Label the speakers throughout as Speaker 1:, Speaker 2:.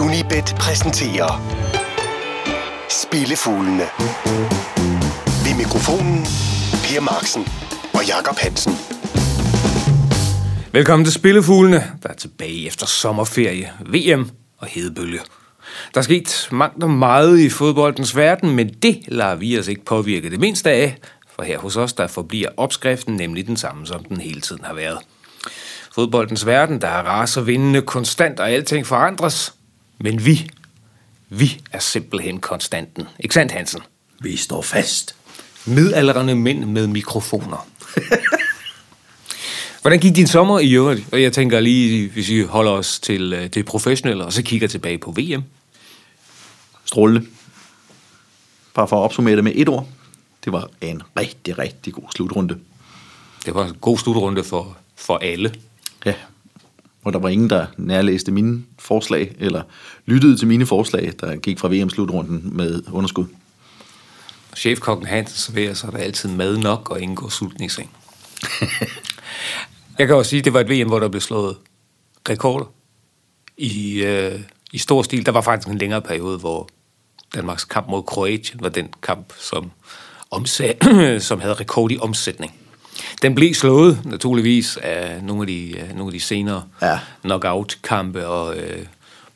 Speaker 1: Unibet præsenterer Spillefuglene. Ved mikrofonen Per Marksen og Jakob Hansen.
Speaker 2: Velkommen til Spillefuglene, der er tilbage efter sommerferie, VM og hedebølge. Der er sket mangt og meget i fodboldens verden, men det lader vi os ikke påvirke det mindste af, for her hos os der forbliver opskriften nemlig den samme, som den hele tiden har været. Fodboldens verden, der er raser vindende konstant, og alting forandres. Men vi, vi er simpelthen konstanten. Ikke sandt, Hansen?
Speaker 3: Vi står fast.
Speaker 2: Midaldrende mænd med mikrofoner. Hvordan gik din sommer i øvrigt? Og jeg tænker lige, hvis vi holder os til øh, det professionelle, og så kigger tilbage på VM.
Speaker 3: Strålende. Bare for at opsummere det med et ord. Det var en rigtig, rigtig god slutrunde.
Speaker 2: Det var en god slutrunde for, for alle.
Speaker 3: Ja. Og der var ingen, der nærlæste mine forslag, eller lyttede til mine forslag, der gik fra VM-slutrunden med underskud.
Speaker 2: Chefkokken Hansen serverer, så er der altid mad nok, og ingen går sulten i seng. Jeg kan også sige, at det var et VM, hvor der blev slået rekorder i, øh, i stor stil. Der var faktisk en længere periode, hvor Danmarks kamp mod Kroatien var den kamp, som, omsat, som havde rekord i omsætning. Den blev slået naturligvis af nogle af de, af nogle af de senere
Speaker 3: Ja.
Speaker 2: knockout-kampe, og øh,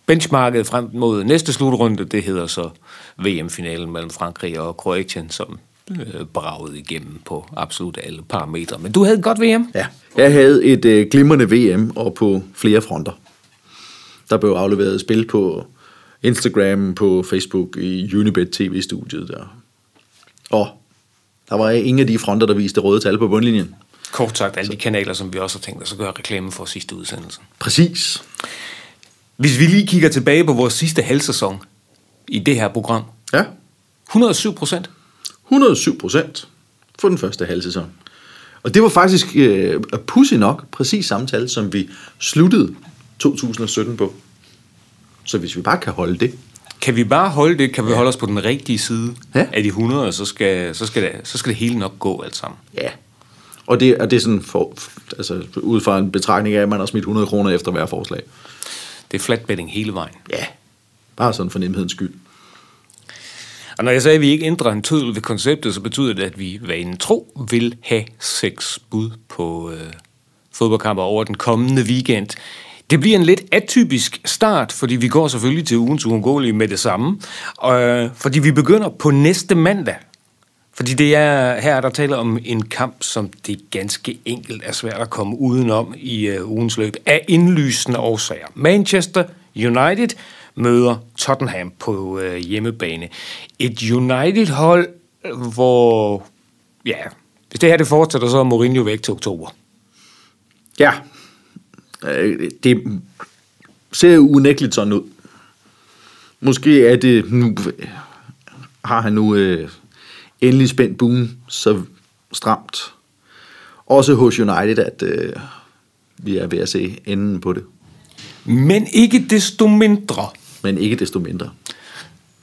Speaker 2: benchmarket frem mod næste slutrunde, det hedder så VM-finalen mellem Frankrig og Kroatien, som øh, bragede igennem på absolut alle parametre. Men du havde et godt VM.
Speaker 3: Ja. Jeg havde et øh, glimrende VM, og på flere fronter. Der blev afleveret spil på Instagram, på Facebook, i Unibet TV-studiet der. Og der var ingen af de fronter, der viste røde tal på bundlinjen.
Speaker 2: Kort sagt, alle de kanaler, som vi også har tænkt os at gøre reklame for sidste udsendelse.
Speaker 3: Præcis.
Speaker 2: Hvis vi lige kigger tilbage på vores sidste halvsæson i det her program.
Speaker 3: Ja.
Speaker 2: 107 procent.
Speaker 3: 107 procent for den første halv sæson. Og det var faktisk øh, pussy nok præcis samme tal, som vi sluttede 2017 på. Så hvis vi bare kan holde det.
Speaker 2: Kan vi bare holde det? Kan vi holde os på den rigtige side
Speaker 3: Ja.
Speaker 2: af de 100, så skal, så, skal det, så skal det hele nok gå alt sammen.
Speaker 3: Ja. Og det, og det er sådan for, altså, ud fra en betragtning af, at man har smidt 100 kroner efter hver forslag.
Speaker 2: Det er flat betting hele vejen.
Speaker 3: Ja. Bare sådan for nemhedens skyld.
Speaker 2: Og når jeg sagde, at vi ikke ændrer en tødel ved konceptet, så betyder det, at vi vanen tro vil have seks bud på øh, fodboldkamper over den kommende weekend. Det bliver en lidt atypisk start, fordi vi går selvfølgelig til ugens uundgåelige med det samme. Øh, fordi vi begynder på næste mandag. Fordi det er, her er der taler om en kamp, som det ganske enkelt er svært at komme udenom i øh, ugens løb af indlysende årsager. Manchester United møder Tottenham på øh, hjemmebane. Et United-hold, hvor... Ja, hvis det her det fortsætter, så er Mourinho væk til oktober.
Speaker 3: Ja. Øh, Det ser unægteligt sådan ud. Måske er det nu... Har han nu øh, endelig spændt buen så stramt. Også hos United, at øh, vi er ved at se enden på det.
Speaker 2: Men ikke desto mindre,
Speaker 3: Men ikke desto mindre.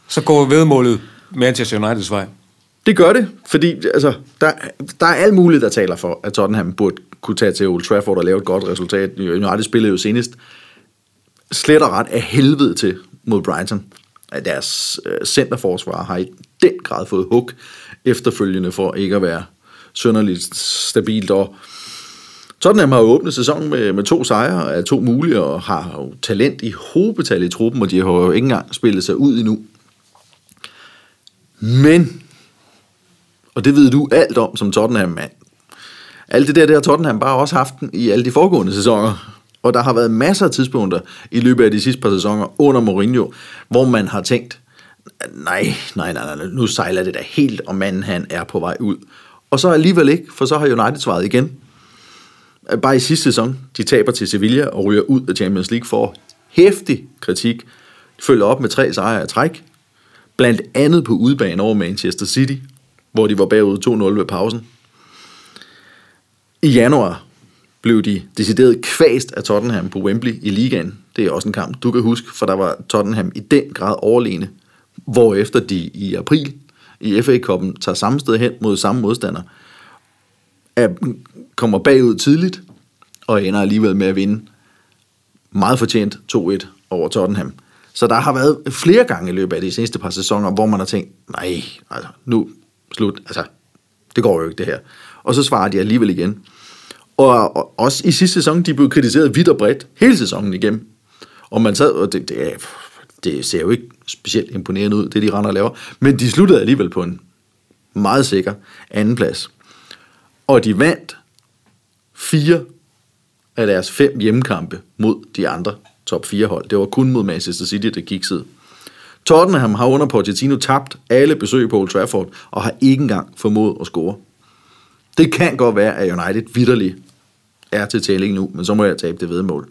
Speaker 2: så går vedmålet Manchester Uniteds vej.
Speaker 3: Det gør det, fordi altså, der, der er alt muligt, der taler for, at Tottenham burde kunne tage til Old Trafford og lave et godt resultat. United spillede jo senest slet og ret af helvede til mod Brighton. Deres øh, centerforsvar har i den grad fået hug efterfølgende for ikke at være sønderligt stabilt. Og Tottenham har jo åbnet sæsonen med, med to sejre af to mulige, og har jo talent i hobetal i truppen, og de har jo ikke engang spillet sig ud endnu. Men og det ved du alt om som Tottenham-mand. Alt det der, det har Tottenham bare også haft i alle de foregående sæsoner. Og der har været masser af tidspunkter i løbet af de sidste par sæsoner under Mourinho, hvor man har tænkt, nej, nej, nej, nej, nu sejler det da helt, og manden han er på vej ud. Og så alligevel ikke, for så har United svaret igen. Bare i sidste sæson, de taber til Sevilla og ryger ud af Champions League for hæftig kritik. De følger op med tre sejre af træk, blandt andet på udebane over Manchester City, hvor de var bagud 2-0 ved pausen. I januar blev de decideret kvæst af Tottenham på Wembley i ligaen. Det er også en kamp, du kan huske, for der var Tottenham i den grad overlegne. Hvorefter de i april i FA-koppen tager samme sted hen mod samme modstander, er, kommer bagud tidligt, og ender alligevel med at vinde meget fortjent 2-1 over Tottenham. Så der har været flere gange i løbet af de seneste par sæsoner, hvor man har tænkt, nej, altså, nu slut, altså, det går jo ikke det her. Og så svarer de alligevel igen. Og, og også i sidste sæson, de blev kritiseret vidt og bredt, hele sæsonen igennem. Og man sad, og det, det, det ser jo ikke specielt imponerende ud, det de render og laver, men de sluttede alligevel på en meget sikker anden plads. Og de vandt fire af deres fem hjemmekampe mod de andre top 4 hold. Det var kun mod Manchester City, der kiksede. Tottenham har under Pochettino tabt alle besøg på Old Trafford, og har ikke engang formået at score. Det kan godt være, at United vidderligt er til tælling nu, men så må jeg tabe det vedmål.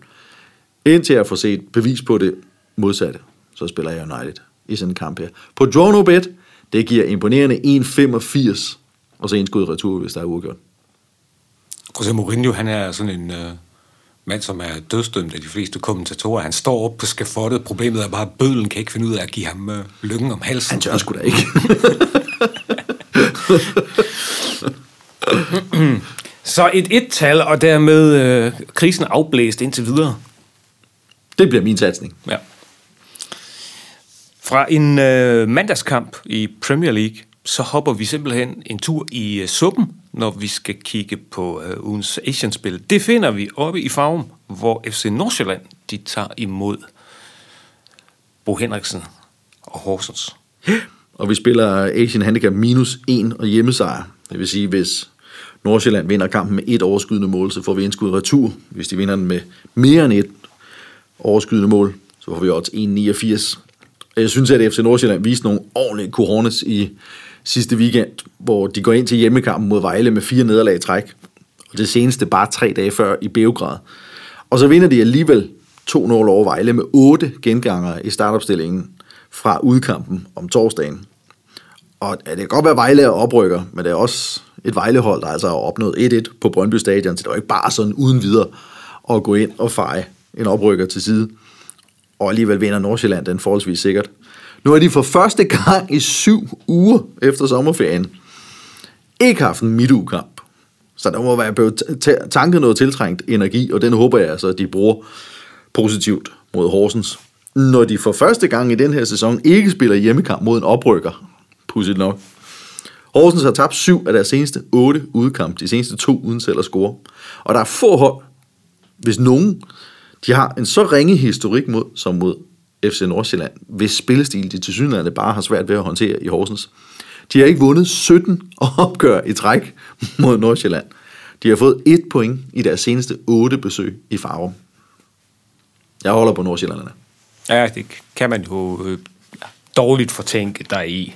Speaker 3: Indtil jeg får set bevis på det modsatte, så spiller jeg United i sådan en kamp her. På draw no bet, det giver imponerende 1,85, og så en skud retur, hvis der er uafgjort.
Speaker 2: José Mourinho, han er sådan en øh, mand, som er dødstømt af de fleste kommentatorer. Han står op på skafottet. Problemet er bare, at bødlen kan ikke finde ud af at give ham øh, lykken om halsen.
Speaker 3: Han tør sgu da ikke.
Speaker 2: Så et et-tal, og dermed øh, krisen afblæst indtil videre.
Speaker 3: det bliver min satsning.
Speaker 2: Ja. Fra en øh, mandagskamp i Premier League, så hopper vi simpelthen en tur i øh, suppen, når vi skal kigge på øh, ugens Asian-spil. Det finder vi oppe i Farum, hvor FC Nordsjælland de tager imod Bo Henriksen og Horsens.
Speaker 3: Og vi spiller Asian Handicap minus 1 og hjemmesejr. Det vil sige, hvis Nordsjælland vinder kampen med et overskydende mål, så får vi indskud retur. Hvis de vinder den med mere end et overskydende mål, så får vi odds 1,89. Jeg synes, at FC Nordsjælland viste nogle ordentlige cojones i sidste weekend, hvor de går ind til hjemmekampen mod Vejle med fire nederlag i træk. Og det seneste bare tre dage før i Beograd. Og så vinder de alligevel 2-0 over Vejle med otte genganger i startopstillingen fra udkampen om torsdagen. Og ja, det kan godt være, at Vejle er oprykker, men det er også et Vejlehold, der altså har opnået 1-1 på Brøndby Stadion, så det var ikke bare sådan uden videre at gå ind og feje en oprykker til side. Og alligevel vinder Nordsjælland den forholdsvis sikkert. Nu er de for første gang i syv uger efter sommerferien ikke haft en midtugekamp. Så der må være blevet tanket noget tiltrængt energi, og den håber jeg altså, at de bruger positivt mod Horsens. Når de for første gang i den her sæson ikke spiller hjemmekamp mod en oprykker, pudsigt nok. Horsens har tabt syv af deres seneste otte udkamp, de seneste to uden selv at score. Og der er få hold, hvis nogen, de har en så ringe historik mod, som mod FC Nordsjælland, hvis spillestil de til synligheden bare har svært ved at håndtere i Horsens. De har ikke vundet 17 opgør i træk mod Nordsjælland. De har fået et point i deres seneste otte besøg i Farum. Jeg holder på Nordsjællanderne.
Speaker 2: Ja, det kan man jo øh, dårligt fortænke dig i.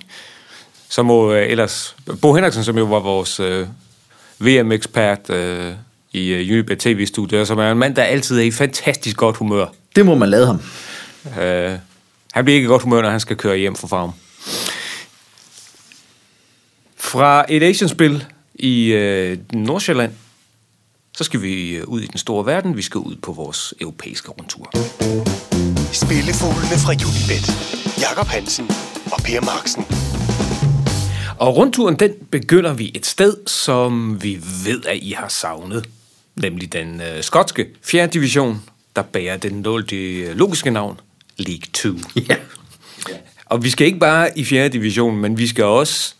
Speaker 2: Så må øh, ellers... Bo Henriksen, som jo var vores øh, VM-ekspert øh, i øh, Jylland TV-studiet, som er en mand, der altid er i fantastisk godt humør.
Speaker 3: Det må man lade ham.
Speaker 2: Øh, han bliver ikke i godt humør, når han skal køre hjem fra farm. Fra et Asian-spil i øh, Nordsjælland, så skal vi øh, ud i den store verden. Vi skal ud på vores europæiske rundtur.
Speaker 1: Spillefuglene fra Unibet. Jakob Hansen og Per Marksen.
Speaker 2: Og rundturen, den begynder vi et sted, som vi ved, at I har savnet. Nemlig den øh, skotske 4. division, der bærer den det logiske navn, League 2.
Speaker 3: Ja.
Speaker 2: Og vi skal ikke bare i 4. division, men vi skal også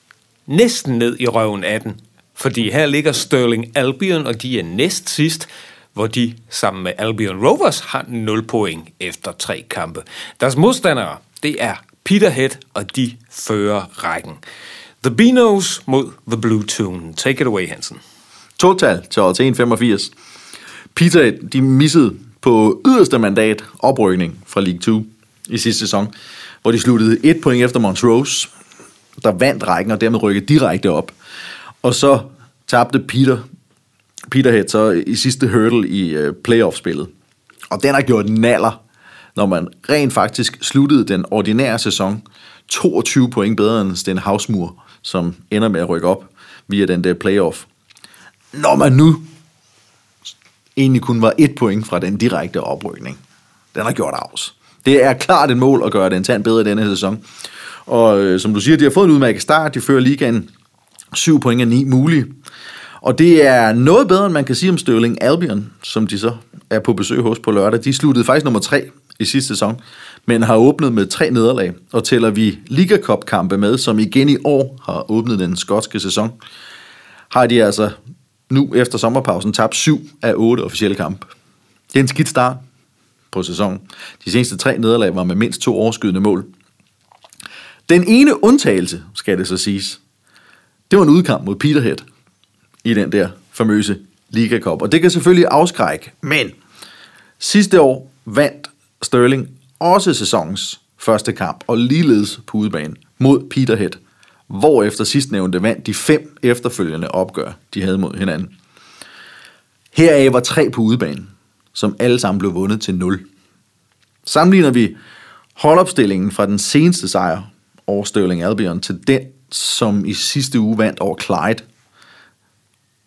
Speaker 2: næsten ned i røven af den. Fordi her ligger Sterling Albion, og de er næst sidst, hvor de sammen med Albion Rovers har 0 point efter tre kampe. Deres modstandere, det er Peterhead, og de fører rækken. The Beanos mod The Blue Tune. Take it away, Hansen.
Speaker 3: Total til odds 1,85. Peter, de missede på yderste mandat oprykning fra League 2 i sidste sæson, hvor de sluttede et point efter Montrose, der vandt rækken og dermed rykkede direkte op. Og så tabte Peter, Peterhead så i sidste hurdle i øh, playoff-spillet. Og den har gjort naller, når man rent faktisk sluttede den ordinære sæson 22 point bedre end Sten Havsmur, som ender med at rykke op via den der playoff. Når man nu egentlig kun var et point fra den direkte oprykning. Den har gjort afs. Det er klart et mål at gøre den tand bedre i denne sæson. Og øh, som du siger, de har fået en udmærket start. De fører ligaen 7 point af 9 mulige. Og det er noget bedre, end man kan sige om Sterling Albion, som de så er på besøg hos på lørdag. De sluttede faktisk nummer 3 i sidste sæson, men har åbnet med tre nederlag, og tæller vi Liga Cup-kampe med, som igen i år har åbnet den skotske sæson, har de altså nu efter sommerpausen tabt syv af otte officielle kampe. Det er en skidt start på sæsonen. De seneste tre nederlag var med mindst to overskydende mål. Den ene undtagelse, skal det så siges, det var en udkamp mod Peterhead i den der famøse Liga Cup. Og det kan selvfølgelig afskrække, men sidste år vandt Sterling også sæsonens første kamp, og ligeledes på udebane mod Peterhead, hvor efter sidstnævnte vandt de fem efterfølgende opgør, de havde mod hinanden. Heraf var tre på udebane, som alle sammen blev vundet til 0. Sammenligner vi holdopstillingen fra den seneste sejr over Sterling Albion til den, som i sidste uge vandt over Clyde,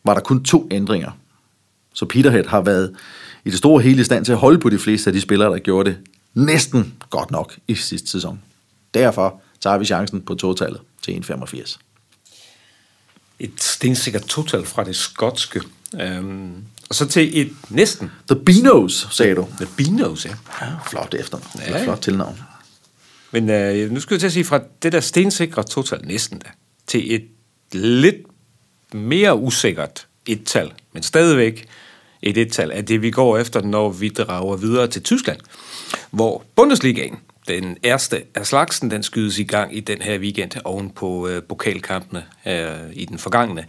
Speaker 3: var der kun to ændringer. Så Peterhead har været i det store hele i stand til at holde på de fleste af de spillere, der gjorde det næsten godt nok i sidste sæson. Derfor tager vi chancen på totallet til 1,85.
Speaker 2: Et stensikkert total fra det skotske. Øhm, og så til et næsten.
Speaker 3: The Beanos, sagde du.
Speaker 2: The Beanos, ja.
Speaker 3: Ja, flot efter.
Speaker 2: Ja, ja.
Speaker 3: Flot tilnavn.
Speaker 2: Men øh, nu skal jeg til at sige, fra det der stensikre total næsten da, til et lidt mere usikkert et-tal, men stadigvæk et et-tal af det, vi går efter, når vi drager videre til Tyskland, hvor Bundesligaen, den erste af slagsen, den skydes i gang i den her weekend oven på øh, pokalkampene øh, i den forgangne.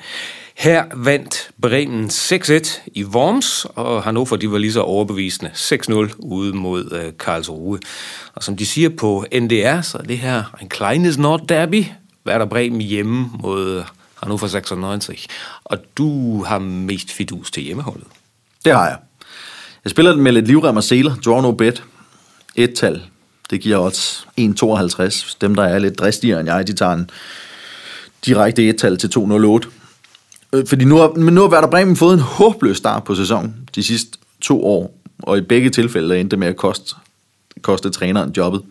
Speaker 2: Her vandt Bremen 6-1 i Worms, og Hannover de var lige så overbevisende 6-0 ude mod øh, Karlsruhe. Og som de siger på NDR, så er det her en kleines Nordderby, Werder Bremen hjemme mod Hannover 96. Og du har mest fidus til hjemmeholdet.
Speaker 3: Det har jeg. Jeg spiller den med lidt livrem og seler. Draw no bet. Et tal. Det giver odds 1,52. Dem, der er lidt dristigere end jeg, de tager en direkte et-tal til 2,08. Øh, Fordi nu har, men nu har Werder Bremen fået en håbløs start på sæsonen de sidste to år, og i begge tilfælde endte det med at koste, koste træneren jobbet.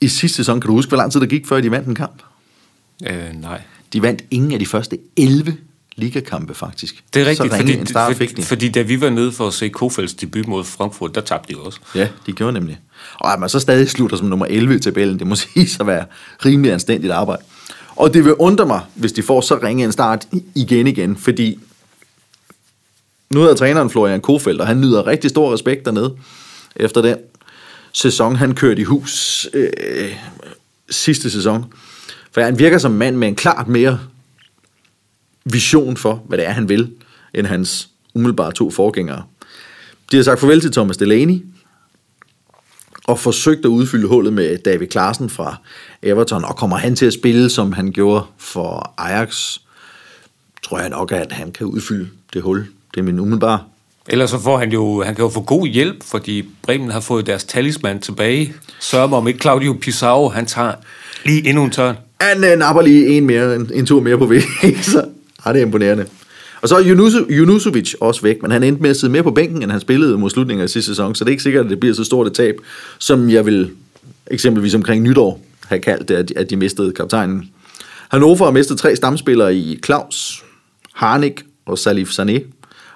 Speaker 3: I sidste sæson, kan du huske, hvor lang tid der gik, før de vandt en kamp?
Speaker 2: Øh, nej.
Speaker 3: De vandt ingen af de første 11 ligakampe, faktisk.
Speaker 2: Det er rigtigt, fordi,
Speaker 3: en start fik
Speaker 2: fordi,
Speaker 3: de.
Speaker 2: fordi da vi var nede for at se Kofelds debut mod Frankfurt, der tabte de også.
Speaker 3: Ja, de gjorde nemlig. Og at man så stadig slutter som nummer 11 i tabellen, det må siges at være rimelig anstændigt arbejde. Og det vil undre mig, hvis de får så ringe en start igen igen, fordi nu hedder træneren Florian Kofeldt, og han nyder rigtig stor respekt dernede efter den sæson, han kørte i hus øh, sidste sæson. For han virker som mand med en klart mere vision for, hvad det er, han vil, end hans umiddelbare to forgængere. De har sagt farvel til Thomas Delaney, og forsøgt at udfylde hullet med David Klaassen fra Everton, og kommer han til at spille, som han gjorde for Ajax, tror jeg nok, at han kan udfylde det hul. Det er min umiddelbare.
Speaker 2: Ellers så får han jo, han kan jo få god hjælp, fordi Bremen har fået deres talisman tilbage. Mig om ikke Claudio Pizarro, han tager lige endnu en tørn.
Speaker 3: Han øh, napper lige en, mere, en, en tur mere på væg, så ja, det er imponerende. Og så er Junusovic også væk, men han endte med at sidde mere på bænken, end han spillede mod slutningen af sidste sæson, så det er ikke sikkert, at det bliver så stort et tab, som jeg vil eksempelvis omkring nytår have kaldt det, at de, mistede kaptajnen. Hannover har mistet tre stamspillere i Klaus, Harnik og Salif Sané,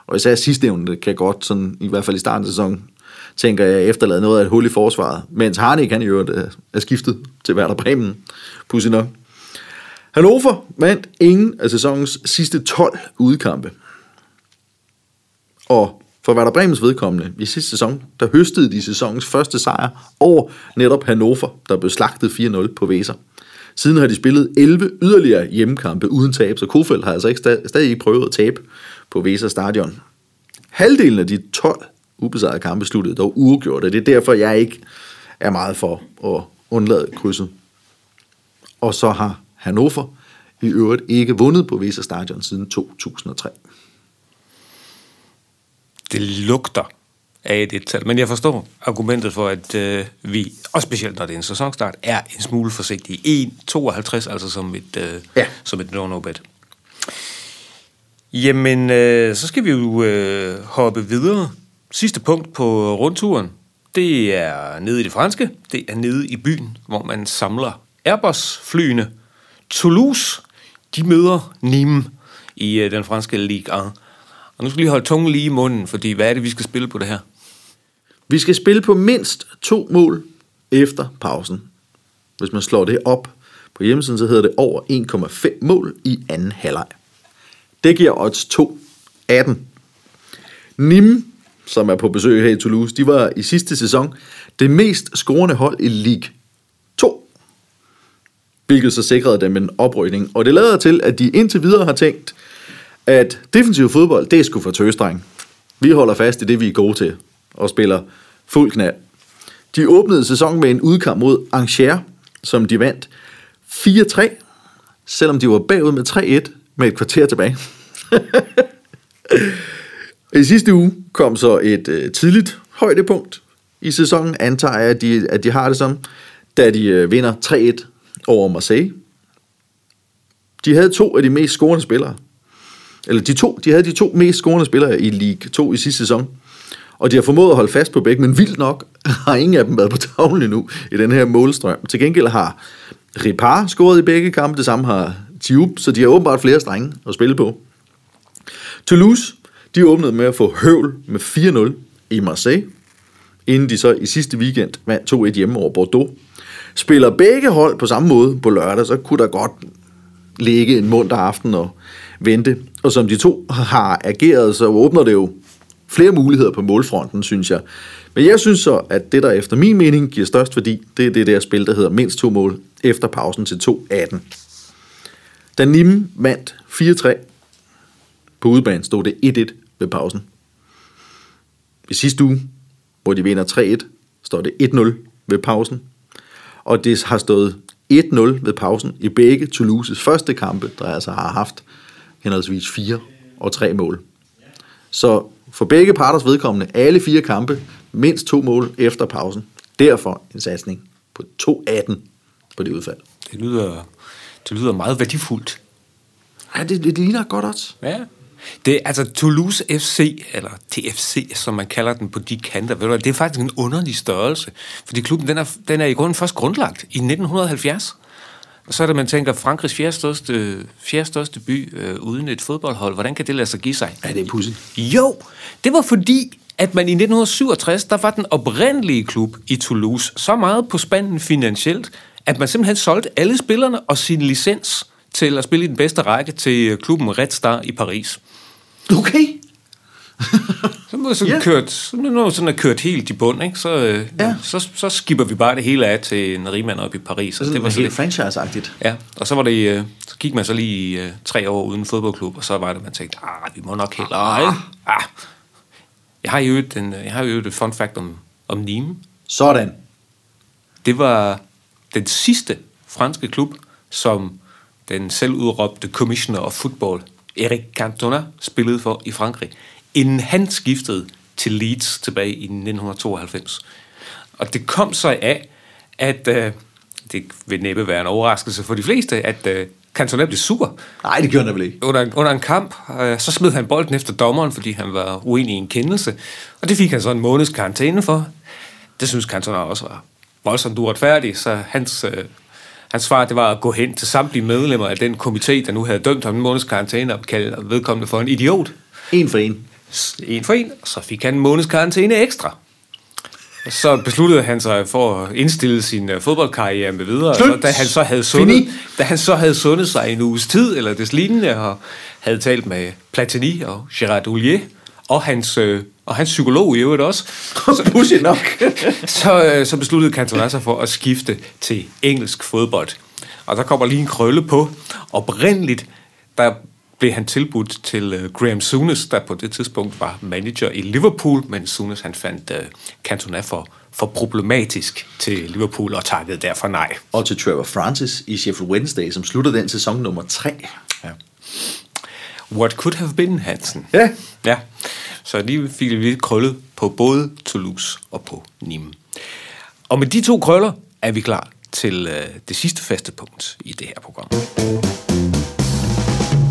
Speaker 3: og især sidstnævnte kan godt, sådan, i hvert fald i starten af sæsonen, tænker jeg, efterlade noget af et hul i forsvaret, mens Harnik han i øvrigt er, er skiftet til Werder Bremen, pudsigt nok. Hannover vandt ingen af sæsonens sidste 12 udkampe. Og for Werder Bremens vedkommende, i sidste sæson, der høstede de sæsonens første sejr over netop Hannover, der blev slagtet 4-0 på Weser. Siden har de spillet 11 yderligere hjemmekampe uden tab, så Kofeld har altså ikke stadig, stadig ikke prøvet at tabe på Weser stadion. Halvdelen af de 12 ubesejrede kampe sluttede dog uafgjort, og det er derfor, jeg ikke er meget for at undlade krydset. Og så har Hannover i øvrigt ikke vundet på Weser stadion siden 2003.
Speaker 2: Det lugter af et et-tal, men jeg forstår argumentet for, at øh, vi, og specielt når det er en sæsonstart, er en smule forsigtige. 1,52 altså som et, øh,
Speaker 3: Ja.
Speaker 2: som et no-no-bet. Jamen, øh, så skal vi jo øh, hoppe videre. Sidste punkt på rundturen, det er nede i det franske. Det er nede i byen, hvor man samler Airbus-flyene. Toulouse, de møder Nîmes i øh, den franske Ligue 1. Og nu skal vi lige holde tungen lige i munden, fordi hvad er det, vi skal spille på det her?
Speaker 3: Vi skal spille på mindst to mål efter pausen. Hvis man slår det op på hjemmesiden, så hedder det over 1,5 mål i anden halvleg. Det giver odds 2, 18. Nîmes, som er på besøg her i Toulouse, de var i sidste sæson det mest scorende hold i Ligue Hvilket så sikrede dem en oprykning. Og det lader til, at de indtil videre har tænkt, at defensiv fodbold, det er sgu for tøsdreng. Vi holder fast i det, vi er gode til, og spiller fuld knald. De åbnede sæsonen med en udkamp mod Angers, som de vandt 4-3, selvom de var bagud med 3-1 med et kvarter tilbage. I sidste uge kom så et øh, tidligt højdepunkt i sæsonen, antager jeg, at de, at de har det som, da de øh, vinder 3-1 over Marseille. De havde to af de mest scorende spillere. Eller de to, de havde de to mest scorende spillere i League 2 i sidste sæson. Og de har formået at holde fast på begge, men vildt nok har ingen af dem været på tavlen endnu i den her målstrøm. Til gengæld har Ripar scoret i begge kampe, det samme har Tube, så de har åbenbart flere strenge at spille på. Toulouse, de åbnede med at få høvl med 4-0 i Marseille, inden de så i sidste weekend vandt 2-1 hjemme over Bordeaux. Spiller begge hold på samme måde på lørdag, så kunne der godt ligge en munter aften og vente. Og som de to har ageret, så åbner det jo flere muligheder på målfronten, synes jeg. Men jeg synes så, at det, der efter min mening giver størst værdi, det er det der spil, der hedder mindst to mål efter pausen til 2-18. Da Nim vandt 4-3 på udebane, stod det 1-1 ved pausen. I sidste uge, hvor de vinder 3-1, står det 1-0 ved pausen. Og det har stået 1-0 ved pausen i begge Toulouses første kampe, der altså har haft henholdsvis 4 og 3 mål. Så for begge parters vedkommende, alle fire kampe, mindst to mål efter pausen. Derfor en satsning på 2-18 på det udfald.
Speaker 2: Det lyder, det lyder meget værdifuldt.
Speaker 3: Ja, det, det, det ligner godt også.
Speaker 2: Ja. Det altså Toulouse FC, eller TFC, som man kalder den på de kanter. Ved du, det er faktisk en underlig størrelse, fordi klubben den er, den er i grunden først grundlagt i 1970. Og så er det, man tænker, Frankrigs fjerde største, fjerde største by øh, uden et fodboldhold, hvordan kan det lade sig give sig?
Speaker 3: Ja, det er pudsigt.
Speaker 2: Jo, det var fordi, at man i 1967, der var den oprindelige klub i Toulouse så meget på spanden finansielt, at man simpelthen solgte alle spillerne og sin licens til at spille i den bedste række til klubben Red Star i Paris.
Speaker 3: Okay.
Speaker 2: Så må sådan yeah. kørt, så når sådan er kørt helt i bund, ikke? Så, øh,
Speaker 3: Ja.
Speaker 2: så, så skipper vi bare det hele af til en rigmand op i Paris.
Speaker 3: Så
Speaker 2: Og
Speaker 3: det var helt
Speaker 2: det.
Speaker 3: franchise-agtigt.
Speaker 2: Ja, og så var det, øh, så gik man så lige øh, tre år uden fodboldklub, og så var det, man tænkte, ah, vi må nok hellere, ikke? Ah. Jeg har jo et, en, jeg har jo et fun fact om, om Nîmes.
Speaker 3: Sådan.
Speaker 2: Det var den sidste franske klub, som den selvudråbte commissioner of football, Eric Cantona, spillede for i Frankrig, inden han skiftede til Leeds tilbage i 1992. Og det kom så af, at øh, det vil næppe være en overraskelse for de fleste, at øh, Cantona blev sur
Speaker 3: Nej, det gjorde han vel ikke.
Speaker 2: under, under en kamp, øh, så smed han bolden efter dommeren, fordi han var uenig i en kendelse. Og det fik han så en måneds karantæne for. Det synes Cantona også var voldsomt uretfærdigt, så hans, øh, hans svar det var at gå hen til samtlige medlemmer af den komité, der nu havde dømt ham en måneds karantæne, og kalde vedkommende for en idiot.
Speaker 3: En for en.
Speaker 2: En for en, så fik han en måneds karantæne ekstra. Så besluttede han sig for at indstille sin uh, fodboldkarriere med videre.
Speaker 3: Slut.
Speaker 2: Og da han så havde sundet,
Speaker 3: Fini.
Speaker 2: da han så havde sundet sig en uges tid, eller des lignende, og havde talt med Platini og Gerard Houllier, og hans, øh, og hans psykolog i øvrigt også,
Speaker 3: Pudsigt nok.
Speaker 2: så, øh, så besluttede Cantona sig for at skifte til engelsk fodbold. Og der kommer lige en krølle på. Oprindeligt, der blev han tilbudt til øh, Graham Souness, der på det tidspunkt var manager i Liverpool, men Souness han fandt øh, Cantona for, for problematisk til Liverpool og takkede derfor nej.
Speaker 3: Og til Trevor Francis i Sheffield Wednesday, som slutter den sæson nummer 3. Ja.
Speaker 2: What could have been, Hansen?
Speaker 3: Ja.
Speaker 2: Ja, så lige fik vi lidt krøllet på både Toulouse og på Nîmes. Og med de to krøller er vi klar til øh, det sidste faste punkt i det her program.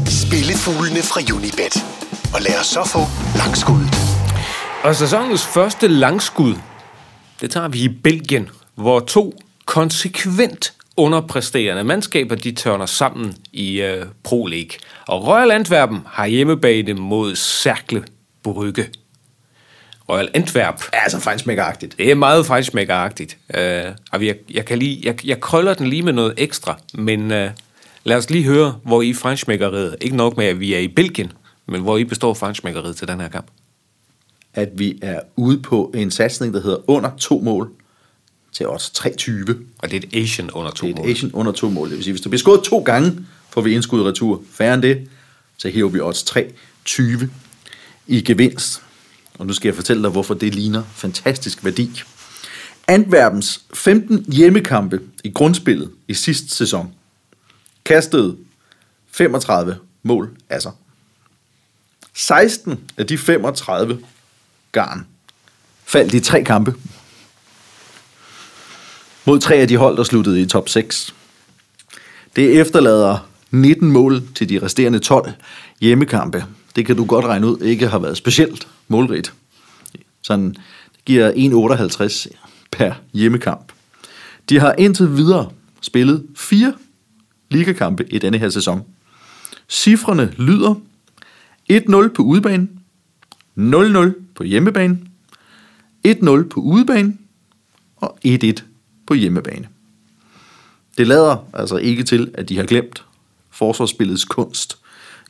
Speaker 1: Spillefuglene fra Unibet. Og lad os så få langskuddet.
Speaker 2: Og sæsonens første langskud, det tager vi i Belgien, hvor to konsekvent underpræsterende mandskaber, de tørner sammen i øh, Pro League. Og Royal Antwerpen har hjemmebane mod Cercle Brygge. Royal Antwerp.
Speaker 3: Altså fejnsmækkeragtigt.
Speaker 2: Det er meget fejnsmækkeragtigt. Uh, og jeg, jeg, kan lige, jeg, jeg krøller den lige med noget ekstra, men uh, lad os lige høre, hvor I fejnsmækkeriet, ikke nok med, at vi er i Belgien, men hvor I består fejnsmækkeriet til den her kamp.
Speaker 3: At vi er ude på en satsning, der hedder under to mål til odds 320.
Speaker 2: Og det er et Asian under to
Speaker 3: Det er
Speaker 2: mål.
Speaker 3: et Asian under to mål. Det vil sige, hvis du bliver skåret to gange, får vi indskud retur. Færre end det, så hæver vi odds 320 i gevinst. Og nu skal jeg fortælle dig, hvorfor det ligner fantastisk værdi. Antwerpens 15 hjemmekampe i grundspillet i sidste sæson kastede 35 mål af sig. 16 af de 35 garn faldt i tre kampe mod tre af de hold, der sluttede i top 6. Det efterlader 19 mål til de resterende 12 hjemmekampe. Det kan du godt regne ud ikke har været specielt målrigt. Sådan det giver 1,58 per hjemmekamp. De har indtil videre spillet fire ligakampe i denne her sæson. Cifrene lyder 1-0 på udebane, 0-0 på hjemmebane, 1-0 på udebane og 1-1 på hjemmebane. Det lader altså ikke til, at de har glemt forsvarsspillets kunst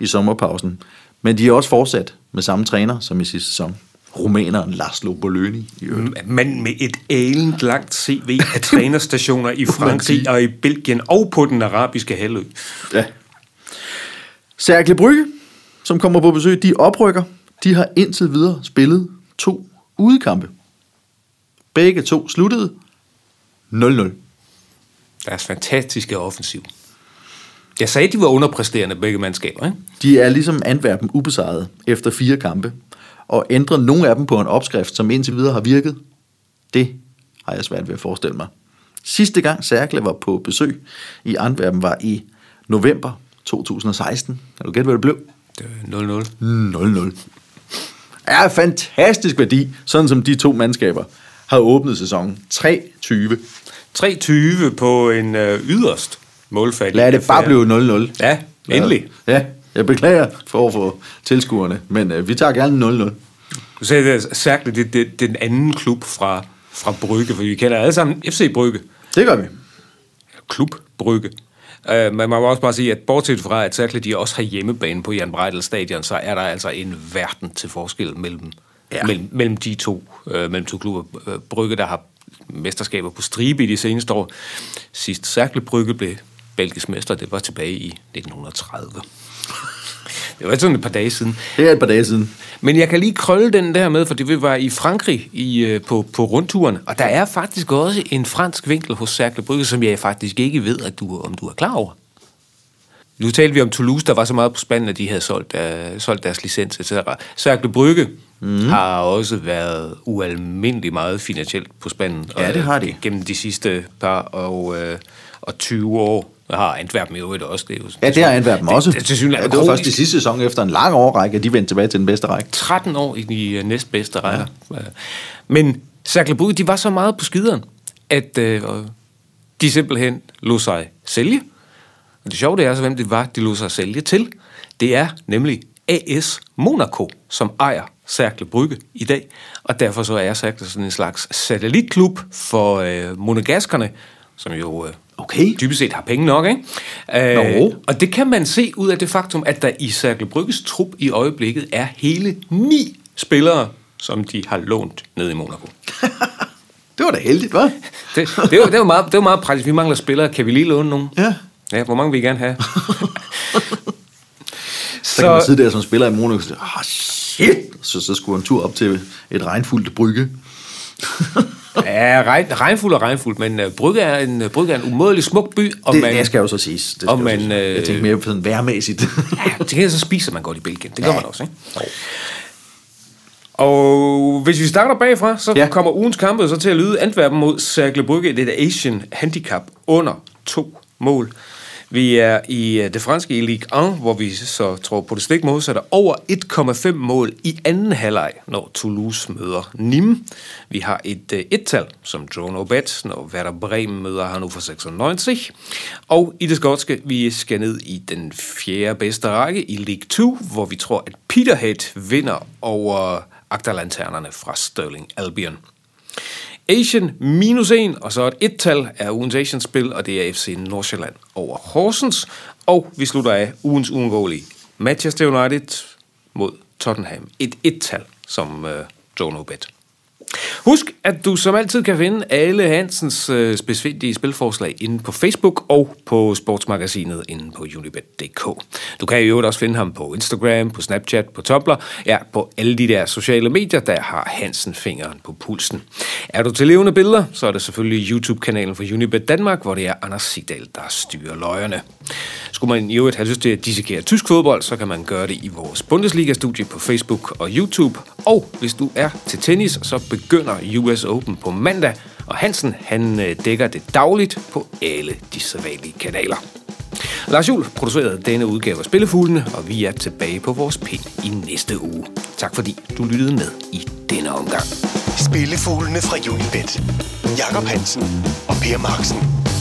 Speaker 3: i sommerpausen, men de er også fortsat med samme træner som i sidste sæson. Rumæneren Laszlo Boløni i øvrigt.
Speaker 2: Men med et ælent langt CV af trænerstationer i Frankrig og i Belgien og på den arabiske halvø.
Speaker 3: Ja. Cercle Brygge, som kommer på besøg, de oprykker. De har indtil videre spillet to udekampe. Begge to sluttede 0-0.
Speaker 2: Deres fantastiske offensiv. Jeg sagde, at de var underpræsterende begge mandskaber, ikke?
Speaker 3: De er ligesom Antwerpen ubesejret efter fire kampe, og ændrer nogle af dem på en opskrift, som indtil videre har virket. Det har jeg svært ved at forestille mig. Sidste gang Cercle var på besøg i Antwerpen var i november 2016. Kan du gætte, hvad det blev?
Speaker 2: Det er 0-0.
Speaker 3: 0-0. Er fantastisk værdi, sådan som de to mandskaber har åbnet sæsonen. 3-20.
Speaker 2: 3-20 på en øh, yderst målfattig.
Speaker 3: Lad det bare blive 0-0.
Speaker 2: Ja, endelig.
Speaker 3: Ja, jeg beklager for, for tilskuerne, men øh, vi tager gerne 0-0.
Speaker 2: Du sagde, det særligt, det, det, den anden klub fra, fra Brygge, for vi kender alle sammen FC Brygge.
Speaker 3: Det gør vi.
Speaker 2: Klub Brygge. Uh, men man må også bare sige, at bortset fra, at Cercle de også har hjemmebane på Jan Breidel Stadion, så er der altså en verden til forskel mellem,
Speaker 3: ja.
Speaker 2: mellem, mellem de to, uh, mellem to klubber. Uh, Brygge, der har mesterskaber på stribe i de seneste år. Sidst Cercle Brygge blev belgisk mester, det var tilbage i 1930. Det var sådan et par dage siden.
Speaker 3: Det er et par dage siden.
Speaker 2: Men jeg kan lige krølle den der med, fordi vi var i Frankrig i, øh, på, på rundturen, og der er faktisk også en fransk vinkel hos Cercle Brygge, som jeg faktisk ikke ved, at du, om du er klar over. Nu talte vi om Toulouse, der var så meget på spanden, at de havde solgt, uh, solgt deres licens, etc. Cercle Brygge mm. har også været ualmindelig meget finansielt på spanden.
Speaker 3: Ja, det har de.
Speaker 2: øh, Gennem de sidste par og, øh, og 20 år har Antwerpen i øvrigt også. Det er jo,
Speaker 3: Ja, det har Antwerpen også.
Speaker 2: Det, det, det,
Speaker 3: ja, det var først i sidste sæson efter en lang årrække, at de vendte tilbage til den bedste række.
Speaker 2: 13 år i de øh, næstbedste rækker. Ja. Men Brugge, de var så meget på skideren, at øh, de simpelthen lod sig sælge. Og det sjove det er så, hvem det var, de lod sig sælge til. Det er nemlig AS Monaco, som ejer Cercle Brygge i dag. Og derfor så er Cercle sådan en slags satellitklub for øh, monegaskerne, som jo øh,
Speaker 3: Okay.
Speaker 2: dybest set har penge nok, ikke?
Speaker 3: Nå.
Speaker 2: Øh, og det kan man se ud af det faktum, at der i Cercle Brygges trup i øjeblikket er hele ni spillere, som de har lånt ned i Monaco.
Speaker 3: Det var da heldigt, hva'?
Speaker 2: Det, det, var, det, var meget, det var meget praktisk. Vi mangler spillere. Kan vi lige låne nogen?
Speaker 3: Ja.
Speaker 2: Ja, hvor mange vil I gerne have?
Speaker 3: Så kan man sidde der som spiller i Monaco og sige, shit! Så, så skulle han tur op til et regnfuldt brygge.
Speaker 2: Ja, regn, regnfuld og regnfuld, men uh, Brygge er en, uh, Brygge er en umådelig smuk by, og
Speaker 3: Det,
Speaker 2: man,
Speaker 3: det skal jo så siges. Det
Speaker 2: og man,
Speaker 3: siges. Jeg
Speaker 2: øh,
Speaker 3: tænker mere på sådan værmæssigt.
Speaker 2: ja, til gengæld så spiser man godt i Belgien. Det gør man også, ikke? Og hvis vi starter bagfra, så
Speaker 3: Ja.
Speaker 2: ja. kommer ugens kampe så til at lyde Antwerpen mod Cercle Brygge. Det er et Asian Handicap under to mål. Vi er i øh, det franske i Ligue 1, hvor vi så tror på det stik modsatte. Over 1,5 mål i anden halvleg, når Toulouse møder Nîmes. Vi har et øh, et-tal, som Drone Obet, når Werder Bremen møder Hannover 96. Og i det skotske, vi skal ned i den fjerde bedste række i League 2, hvor vi tror, at Peterhead vinder over agterlanternerne fra Sterling Albion. Asian minus 1, og så et et-tal er ugens Asian-spil, og det er FC Nordsjælland over Horsens. Og vi slutter af ugens uundgåelige Manchester United mod Tottenham. Et et-tal, som øh, Joe Nobet. Husk, at du som altid kan finde alle Hansens øh, specifikke spilforslag inde på Facebook og på sportsmagasinet inde på unibet.dk. Du kan i øvrigt også finde ham på Instagram, på Snapchat, på Tumblr, ja, på alle de der sociale medier, der har Hansen fingeren på pulsen. Er du til levende billeder, så er det selvfølgelig YouTube-kanalen for Unibet Danmark, hvor det er Anders Sigdal, der styrer løjerne. Skulle man i øvrigt have lyst til at dissekere tysk fodbold, så kan man gøre det i vores Bundesliga-studie på Facebook og YouTube. Og hvis du er til tennis, så begynder begynder US Open på mandag, og Hansen han øh, dækker det dagligt på alle de sædvanlige kanaler. Lars Juhl producerede denne udgave af Spillefuglene, og vi er tilbage på vores pind i næste uge. Tak fordi du lyttede med i denne omgang.
Speaker 1: Spillefuglene fra Unibet. Jakob Hansen og Per Marksen.